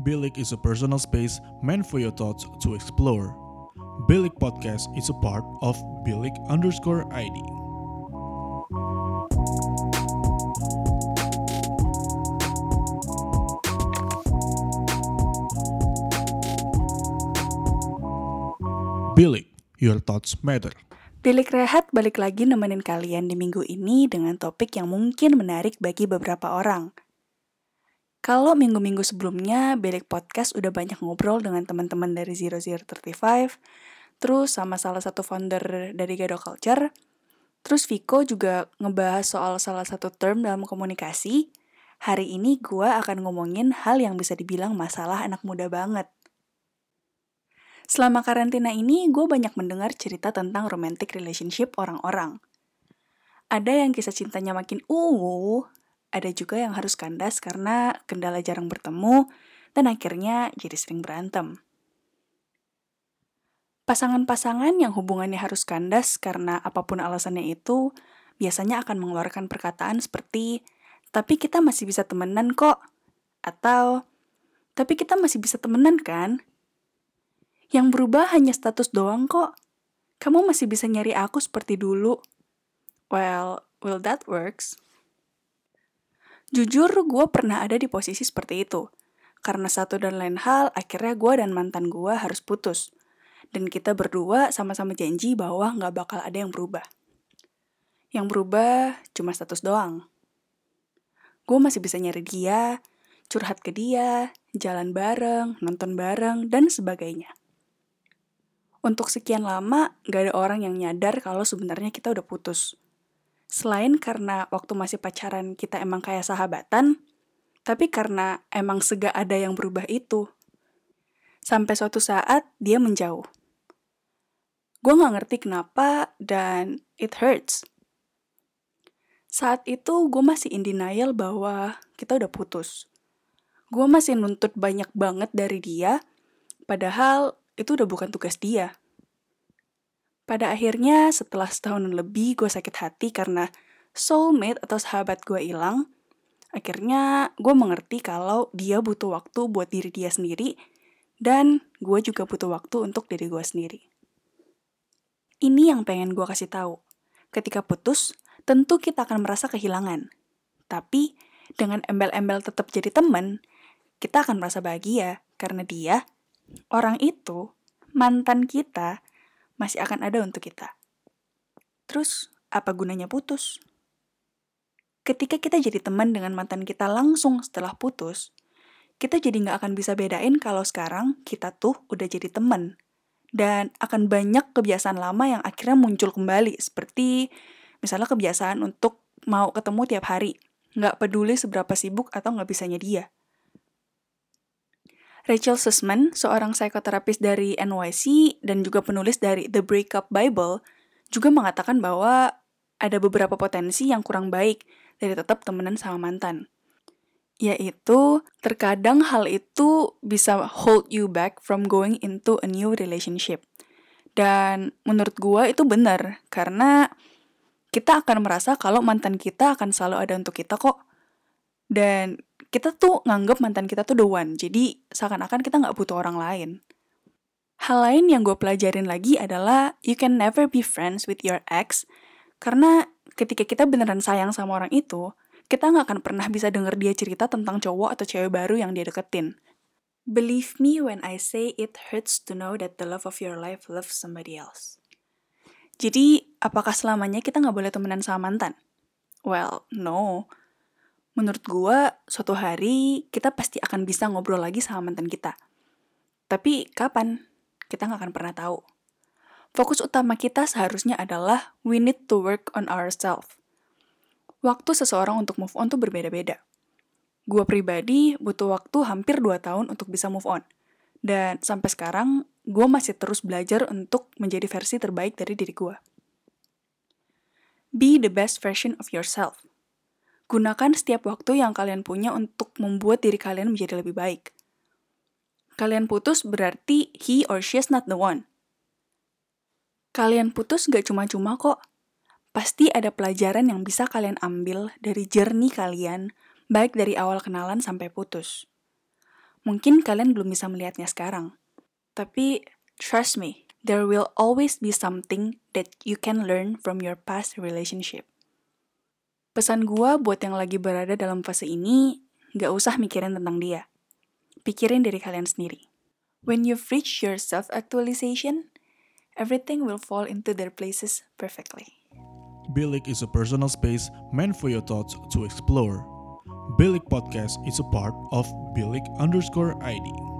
Bilik is a personal space meant for your thoughts to explore. Bilik Podcast is a part of Bilik underscore ID. Bilik, your thoughts matter. Bilik Rehat balik lagi nemenin kalian di minggu ini dengan topik yang mungkin menarik bagi beberapa orang. Kalau minggu-minggu sebelumnya, Bilik Podcast udah banyak ngobrol dengan teman-teman dari 0035, terus sama salah satu founder dari Gado Culture, terus Viko juga ngebahas soal salah satu term dalam komunikasi, hari ini gue akan ngomongin hal yang bisa dibilang masalah anak muda banget. Selama karantina ini, gue banyak mendengar cerita tentang romantic relationship orang-orang. Ada yang kisah cintanya makin uh, ada juga yang harus kandas karena kendala jarang bertemu, dan akhirnya jadi sering berantem. Pasangan-pasangan yang hubungannya harus kandas karena apa pun alasannya itu, biasanya akan mengeluarkan perkataan seperti, tapi kita masih bisa temenan kok, atau, tapi kita masih bisa temenan kan? Yang berubah hanya status doang kok. Kamu masih bisa nyari aku seperti dulu. Well, will that works? Jujur, gue pernah ada di posisi seperti itu. Karena satu dan lain hal, akhirnya gue dan mantan gue harus putus. Dan kita berdua sama-sama janji bahwa nggak bakal ada yang berubah. Yang berubah cuma status doang. Gue masih bisa nyari dia, curhat ke dia, jalan bareng, nonton bareng, dan sebagainya untuk sekian lama gak ada orang yang nyadar kalau sebenarnya kita udah putus. Selain karena waktu masih pacaran kita emang kayak sahabatan, tapi karena emang sega ada yang berubah itu. Sampai suatu saat dia menjauh. Gue gak ngerti kenapa dan it hurts. Saat itu gue masih in denial bahwa kita udah putus. Gue masih nuntut banyak banget dari dia, padahal itu udah bukan tugas dia. Pada akhirnya, setelah setahun lebih gue sakit hati karena soulmate atau sahabat gue hilang, akhirnya gue mengerti kalau dia butuh waktu buat diri dia sendiri, dan gue juga butuh waktu untuk diri gue sendiri. Ini yang pengen gue kasih tahu. Ketika putus, tentu kita akan merasa kehilangan. Tapi, dengan embel-embel tetap jadi temen, kita akan merasa bahagia karena dia orang itu, mantan kita, masih akan ada untuk kita. Terus, apa gunanya putus? Ketika kita jadi teman dengan mantan kita langsung setelah putus, kita jadi nggak akan bisa bedain kalau sekarang kita tuh udah jadi teman. Dan akan banyak kebiasaan lama yang akhirnya muncul kembali, seperti misalnya kebiasaan untuk mau ketemu tiap hari, nggak peduli seberapa sibuk atau nggak bisanya dia. Rachel Sussman, seorang psikoterapis dari NYC dan juga penulis dari The Breakup Bible, juga mengatakan bahwa ada beberapa potensi yang kurang baik dari tetap temenan sama mantan. Yaitu, terkadang hal itu bisa hold you back from going into a new relationship. Dan menurut gue itu benar, karena kita akan merasa kalau mantan kita akan selalu ada untuk kita kok. Dan kita tuh nganggep mantan kita tuh the one. Jadi seakan-akan kita nggak butuh orang lain. Hal lain yang gue pelajarin lagi adalah you can never be friends with your ex karena ketika kita beneran sayang sama orang itu, kita nggak akan pernah bisa denger dia cerita tentang cowok atau cewek baru yang dia deketin. Believe me when I say it hurts to know that the love of your life loves somebody else. Jadi, apakah selamanya kita nggak boleh temenan sama mantan? Well, no menurut gue suatu hari kita pasti akan bisa ngobrol lagi sama mantan kita. Tapi kapan? Kita nggak akan pernah tahu. Fokus utama kita seharusnya adalah we need to work on ourselves. Waktu seseorang untuk move on tuh berbeda-beda. Gue pribadi butuh waktu hampir 2 tahun untuk bisa move on. Dan sampai sekarang, gue masih terus belajar untuk menjadi versi terbaik dari diri gue. Be the best version of yourself. Gunakan setiap waktu yang kalian punya untuk membuat diri kalian menjadi lebih baik. Kalian putus berarti he or she is not the one. Kalian putus gak cuma-cuma kok. Pasti ada pelajaran yang bisa kalian ambil dari jernih kalian, baik dari awal kenalan sampai putus. Mungkin kalian belum bisa melihatnya sekarang. Tapi, trust me, there will always be something that you can learn from your past relationship. Pesan gua buat yang lagi berada dalam fase ini, gak usah mikirin tentang dia. Pikirin diri kalian sendiri. When you've reached your self-actualization, everything will fall into their places perfectly. Bilik is a personal space meant for your thoughts to explore. Bilik Podcast is a part of Bilik underscore ID.